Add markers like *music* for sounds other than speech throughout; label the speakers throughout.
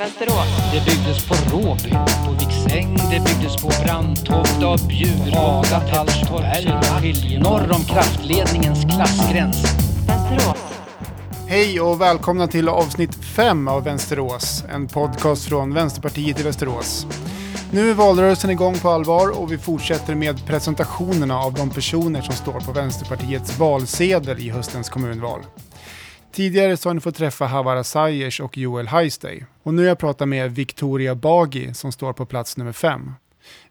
Speaker 1: Västerås.
Speaker 2: Det byggdes på Råby, på Viksäng, det byggdes på Brandtoft av Bjur, Haga, Tallstorp, Söderskilje, norr om kraftledningens klassgräns.
Speaker 1: Västerås.
Speaker 3: Hej och välkomna till avsnitt 5 av Vänsterås, en podcast från Vänsterpartiet i Västerås. Nu är valrörelsen igång på allvar och vi fortsätter med presentationerna av de personer som står på Vänsterpartiets valsedel i höstens kommunval. Tidigare så har ni fått träffa Havara Sayers och Joel Heistey. Och nu har jag pratat med Victoria Bagi som står på plats nummer fem.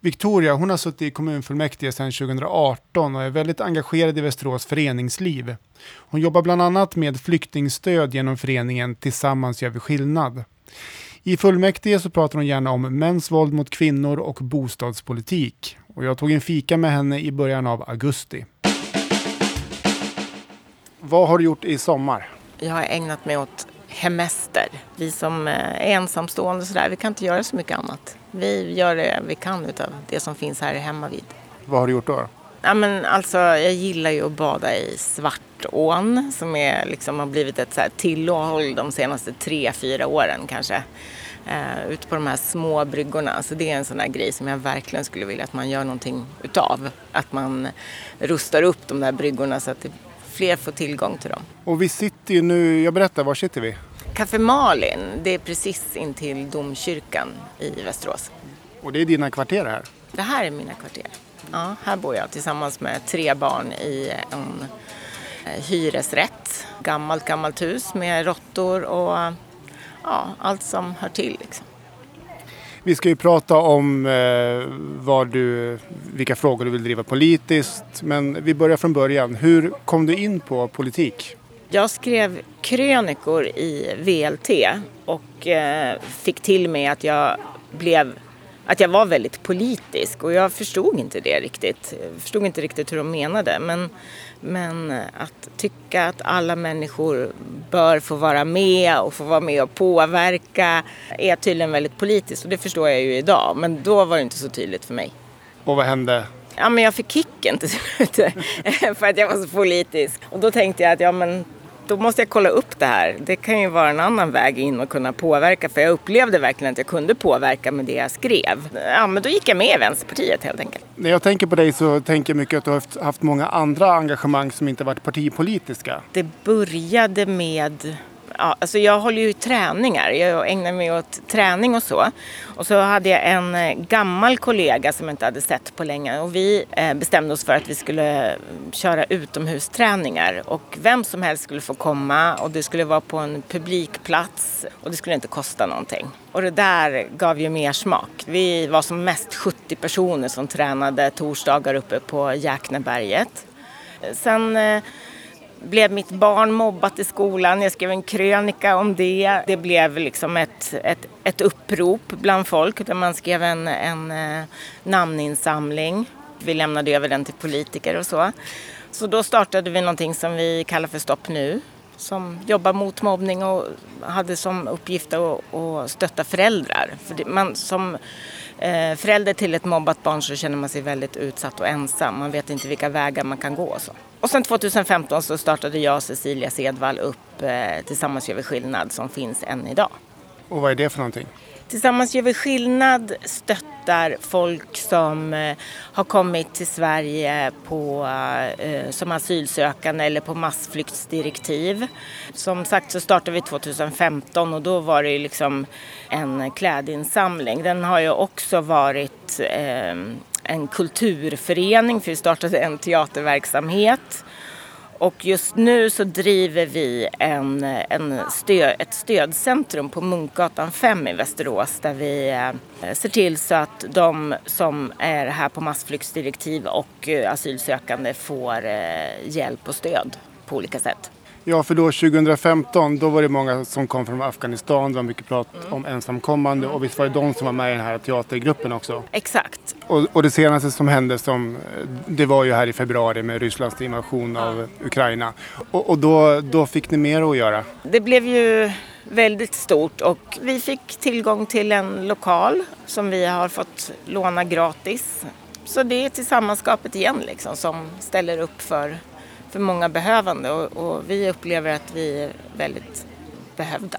Speaker 3: Victoria hon har suttit i kommunfullmäktige sedan 2018 och är väldigt engagerad i Västerås föreningsliv. Hon jobbar bland annat med flyktingstöd genom föreningen Tillsammans gör vi skillnad. I fullmäktige så pratar hon gärna om mäns våld mot kvinnor och bostadspolitik. Och jag tog en fika med henne i början av augusti. Vad har du gjort i sommar?
Speaker 4: Jag har ägnat mig åt hemester. Vi som är ensamstående och sådär, vi kan inte göra så mycket annat. Vi gör det vi kan utav det som finns här hemma vid.
Speaker 3: Vad har du gjort då?
Speaker 4: Ja, men alltså, jag gillar ju att bada i Svartån som är, liksom, har blivit ett så här tillhåll de senaste tre, fyra åren kanske. Uh, ute på de här små bryggorna. Så det är en sån här grej som jag verkligen skulle vilja att man gör någonting utav. Att man rustar upp de där bryggorna så att det, fler får tillgång till dem.
Speaker 3: Och vi sitter ju nu, jag berättar, var sitter vi?
Speaker 4: Café Malin, det är precis intill domkyrkan i Västerås.
Speaker 3: Och det är dina kvarter här?
Speaker 4: Det här är mina kvarter. Ja, här bor jag tillsammans med tre barn i en eh, hyresrätt. Gammalt, gammalt hus med råttor och ja, allt som hör till. Liksom.
Speaker 3: Vi ska ju prata om eh, vad du, vilka frågor du vill driva politiskt. Men vi börjar från början. Hur kom du in på politik?
Speaker 4: Jag skrev krönikor i VLT och eh, fick till mig att jag blev att jag var väldigt politisk och jag förstod inte det riktigt. Jag förstod inte riktigt hur de menade men, men att tycka att alla människor bör få vara med och få vara med och påverka är tydligen väldigt politiskt och det förstår jag ju idag men då var det inte så tydligt för mig.
Speaker 3: Och vad hände?
Speaker 4: Ja men jag fick kicken till slut *laughs* för att jag var så politisk och då tänkte jag att ja men då måste jag kolla upp det här. Det kan ju vara en annan väg in och kunna påverka för jag upplevde verkligen att jag kunde påverka med det jag skrev. Ja, men då gick jag med i Vänsterpartiet helt enkelt.
Speaker 3: När jag tänker på dig så tänker jag mycket att du har haft många andra engagemang som inte varit partipolitiska.
Speaker 4: Det började med ja, alltså jag håller ju träningar. Jag ägnar mig åt träning och så. Och så hade jag en eh, gammal kollega som jag inte hade sett på länge och vi eh, bestämde oss för att vi skulle eh, köra utomhusträningar och vem som helst skulle få komma och det skulle vara på en publikplats och det skulle inte kosta någonting. Och det där gav ju mer smak. Vi var som mest 70 personer som tränade torsdagar uppe på Jäkneberget. Sen eh, blev mitt barn mobbat i skolan. Jag skrev en krönika om det. Det blev liksom ett, ett, ett upprop bland folk där man skrev en, en eh, namninsamling. Vi lämnade över den till politiker och så. Så då startade vi någonting som vi kallar för Stopp nu som jobbar mot mobbning och hade som uppgift att, att stötta föräldrar. För det, man, som Eh, förälder till ett mobbat barn så känner man sig väldigt utsatt och ensam. Man vet inte vilka vägar man kan gå och så. Och sen 2015 så startade jag och Cecilia Sedvall upp eh, Tillsammans gör vi skillnad som finns än idag.
Speaker 3: Och vad är det för någonting?
Speaker 4: Tillsammans gör vi skillnad stöttar folk som eh, har kommit till Sverige på, eh, som asylsökande eller på massflyktsdirektiv. Som sagt så startade vi 2015 och då var det liksom en klädinsamling. Den har ju också varit eh, en kulturförening för vi startade en teaterverksamhet. Och just nu så driver vi en, en stöd, ett stödcentrum på Munkgatan 5 i Västerås där vi eh, ser till så att de som är här på massflyktsdirektiv och eh, asylsökande får eh, hjälp och stöd på olika sätt.
Speaker 3: Ja, för då 2015 då var det många som kom från Afghanistan. Det var mycket prat mm. om ensamkommande och visst var det de som var med i den här teatergruppen också?
Speaker 4: Exakt.
Speaker 3: Och, och det senaste som hände som, det var ju här i februari med Rysslands invasion av Ukraina. Och, och då, då fick ni mer att göra?
Speaker 4: Det blev ju väldigt stort och vi fick tillgång till en lokal som vi har fått låna gratis. Så det är tillsammanskapet igen liksom som ställer upp för för många behövande och, och, vi upplever att vi är väldigt behövda.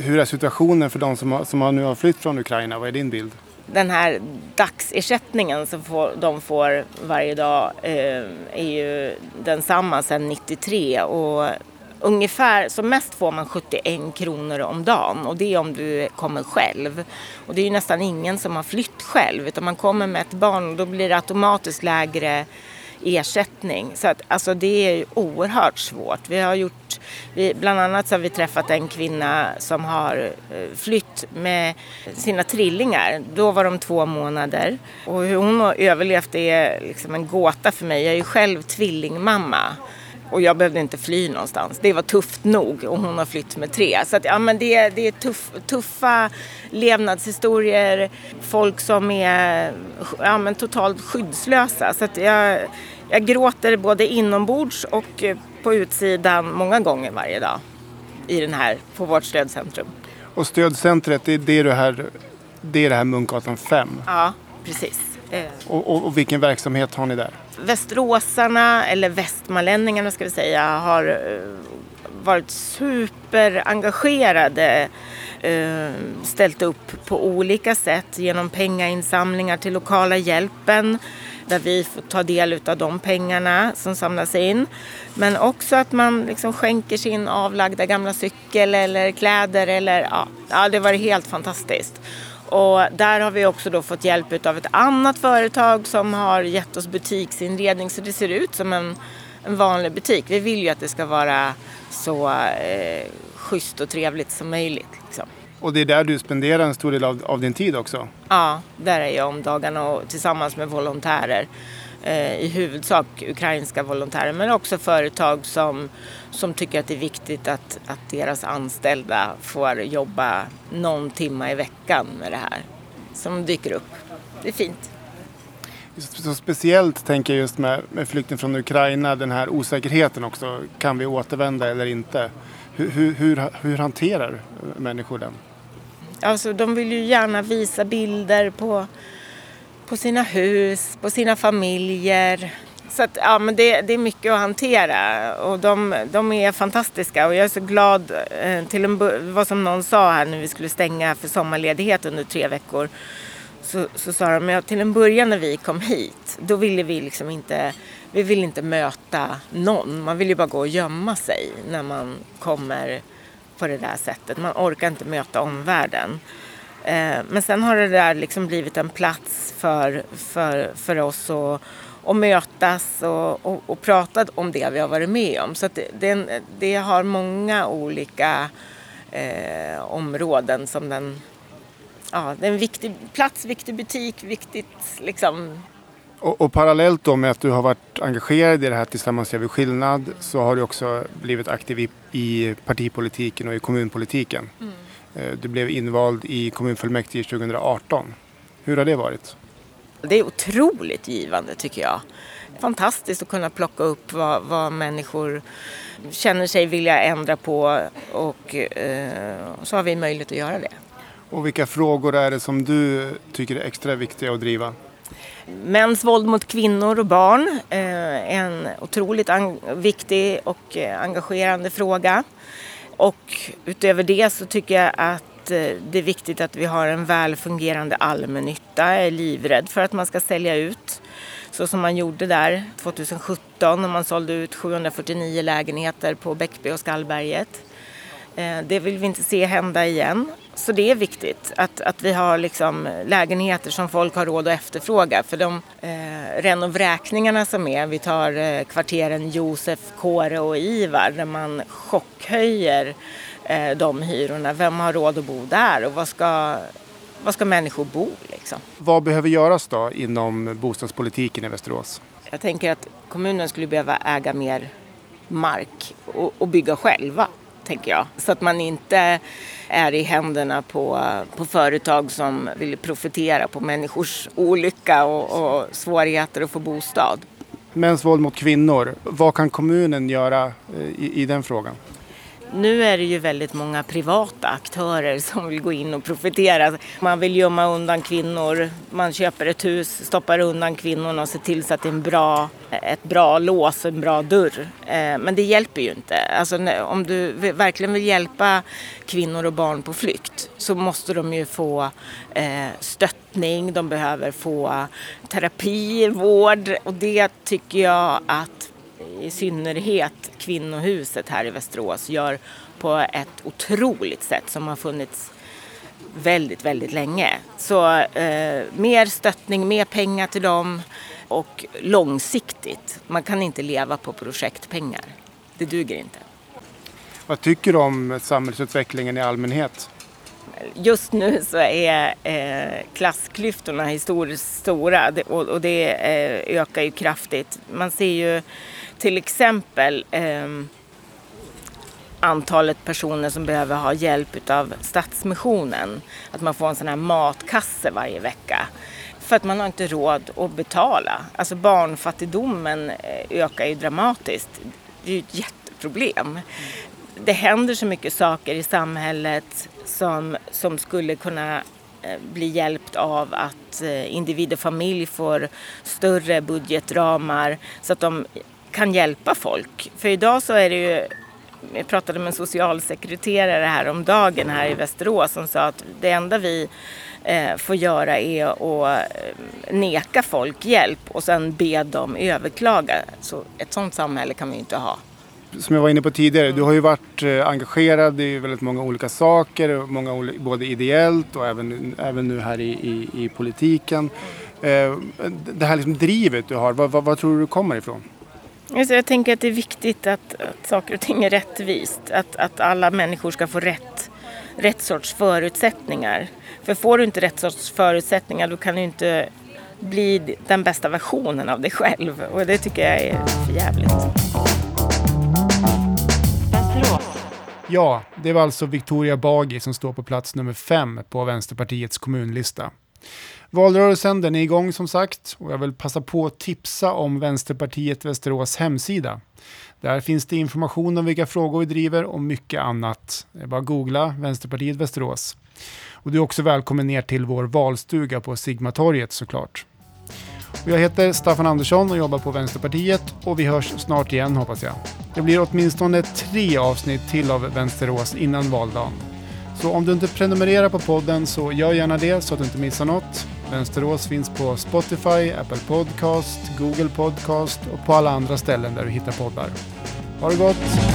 Speaker 3: hur är situationen för de som, har, som har nu har flytt från Ukraina? Vad är din bild?
Speaker 4: Den här dagsersättningen som får, de får varje dag eh, är ju densamma sedan 93 och ungefär, som mest får man 71 kronor om dagen och det är om du kommer själv. Och det är ju nästan ingen som har flytt själv utan man kommer med ett barn och då blir det automatiskt lägre ersättning. Så att, alltså det är oerhört svårt. Vi har gjort, vi, bland annat så har vi träffat en kvinna som har eh, flytt med sina trillingar. Då var de två månader. Och hur hon har överlevt är liksom en gåta för mig. Jag är ju själv tvillingmamma. Och jag behövde inte fly någonstans. Det var tufft nog och hon har flytt med tre. Så att, ja, men det, det är tuff, tuffa levnadshistorier. Folk som är ja, men totalt skyddslösa. Så att jag, jag gråter både inombords och på utsidan många gånger varje dag i den här, på vårt stödcentrum.
Speaker 3: Och stödcentret, det är det, här, det, är det här Munkgatan 5?
Speaker 4: Ja, precis.
Speaker 3: Eh. Och, och, och vilken verksamhet har ni där?
Speaker 4: Västeråsarna, eller västmanlänningarna ska vi säga, har eh, varit superengagerade eh, ställt upp på olika sätt genom pengainsamlingar till lokala hjälpen där vi får ta del av de pengarna som samlas in. Men också att man liksom skänker sin avlagda gamla cykel eller kläder. Eller, ja, ja, det var helt fantastiskt. Och där har vi också då fått hjälp av ett annat företag som har gett oss butiksinredning så det ser ut som en, en vanlig butik. Vi vill ju att det ska vara så eh, schysst och trevligt som möjligt. Liksom.
Speaker 3: Och det är där du spenderar en stor del av, av din tid också?
Speaker 4: Ja, där är jag om dagarna och tillsammans med volontärer. Eh, I huvudsak ukrainska volontärer men också företag som, som tycker att det är viktigt att, att deras anställda får jobba någon timme i veckan med det här. Som dyker upp. Det är fint.
Speaker 3: Så speciellt tänker jag just med, med flykten från Ukraina, den här osäkerheten också. Kan vi återvända eller inte? Hur, hur, hur, hur hanterar människor den?
Speaker 4: Alltså de vill ju gärna visa bilder på, på sina hus, på sina familjer. Så att, ja, men det, det är mycket att hantera och de, de är fantastiska och jag är så glad eh, till en vad som någon sa här när vi skulle stänga för sommarledighet under tre veckor. Så, så sa de, ja, till en början när vi kom hit, då ville vi liksom inte, vi ville inte möta någon. Man vill ju bara gå och gömma sig när man kommer på det där sättet. Man orkar inte möta omvärlden. Eh, men sen har det där liksom blivit en plats för, för, för oss att, att mötas och, och, och prata om det vi har varit med om. Så det, det, det, har många olika eh, områden som den... Ja, det är en viktig plats, viktig butik, viktigt liksom
Speaker 3: och, och, parallellt då med att du har varit engagerad i det här Tillsammans gör vi skillnad så har du också blivit aktiv i, i partipolitiken och i kommunpolitiken. Mm. Eh, du blev invald i kommunfullmäktige 2018. Hur har det varit?
Speaker 4: Det är otroligt givande tycker jag. Fantastiskt att kunna plocka upp vad, vad människor känner sig vilja ändra på och eh, så har vi möjlighet att göra det.
Speaker 3: Och vilka frågor är det som du tycker är extra viktiga att driva?
Speaker 4: Mäns våld mot kvinnor och barn, eh, en otroligt viktig och eh, engagerande fråga. Och utöver det så tycker jag att eh, det är viktigt att vi har en väl fungerande allmännytta. Jag är livrädd för att man ska sälja ut så som man gjorde där 2017 när man sålde ut 749 lägenheter på Bäckby och Skallberget. Det vill vi inte se hända igen. Så det är viktigt att, att vi har liksom lägenheter som folk har råd att efterfråga. För de eh, renovräkningarna som är, vi tar eh, kvarteren Josef, Kåre och Ivar där man chockhöjer eh, de hyrorna. Vem har råd att bo där och vad ska, vad ska människor bo liksom?
Speaker 3: Vad behöver göras då inom bostadspolitiken i Västerås?
Speaker 4: Jag tänker att kommunen skulle behöva äga mer mark och, och bygga själva tänker jag. Så att man inte är i händerna på, på företag som vill profitera på människors olycka och, och svårigheter att få bostad.
Speaker 3: Mäns våld mot kvinnor, vad kan kommunen göra eh, i, i den frågan?
Speaker 4: Nu är det ju väldigt många privata aktörer *laughs* som vill gå in och profitera. Man vill gömma undan kvinnor, man köper ett hus, stoppar undan kvinnorna och ser till så att det är en bra, ett bra lås, en bra dörr. Eh, men det hjälper ju inte. Alltså, om du verkligen vill hjälpa kvinnor och barn på flykt så måste de ju få eh, stöttning, de behöver få terapi, vård och det tycker jag att i synnerhet kvinnohuset här i Västerås gör på ett otroligt sätt som har funnits väldigt, väldigt länge. Så eh, mer stöttning, mer pengar till dem och långsiktigt. Man kan inte leva på projektpengar. Det duger inte.
Speaker 3: Vad tycker du om samhällsutvecklingen i allmänhet?
Speaker 4: Just nu så är eh, klassklyftorna historiskt stora och, och det eh, ökar ju kraftigt. Man ser ju till exempel eh, antalet personer som behöver ha hjälp av Stadsmissionen. Att man får en sån här matkasse varje vecka. För att man har inte råd att betala. Alltså barnfattigdomen eh, ökar ju dramatiskt. Det är ju ett jätteproblem. Det händer så mycket saker i samhället som, som skulle kunna eh, bli hjälpt av att eh, individ och familj får större budgetramar så att de kan hjälpa folk. För idag så är det ju jag pratade med en socialsekreterare här om dagen här i Västerås som sa att det enda vi eh, får göra är att eh, neka folk hjälp och sen be dem överklaga. Så ett sådant samhälle kan vi inte ha.
Speaker 3: Som jag var inne på tidigare, du har ju varit eh, engagerad i väldigt många olika saker, många, både ideellt och även, även nu här i, i, i politiken. Det här liksom drivet du har, vad, vad, vad tror du kommer ifrån?
Speaker 4: Alltså jag tänker att det är viktigt att, att saker och ting är rättvist. Att, att alla människor ska få rätt, rätt sorts förutsättningar. För får du inte rätt sorts förutsättningar då kan du inte bli den bästa versionen av dig själv. Och det tycker jag är för jävligt.
Speaker 3: Ja, det var alltså Victoria Bagi som står på plats nummer fem på Vänsterpartiets kommunlista. Valrörelsen den är igång som sagt och jag vill passa på att tipsa om Vänsterpartiet Västerås hemsida. Där finns det information om vilka frågor vi driver och mycket annat. Det är bara att googla Vänsterpartiet Västerås. Och du är också välkommen ner till vår valstuga på Sigmatorget såklart. Och jag heter Staffan Andersson och jobbar på Vänsterpartiet och vi hörs snart igen hoppas jag. Det blir åtminstone tre avsnitt till av Vänsterås innan valdagen. Så om du inte prenumererar på podden så gör gärna det så att du inte missar något. Vänsterås finns på Spotify, Apple Podcast, Google Podcast och på alla andra ställen där du hittar poddar. Ha det gott!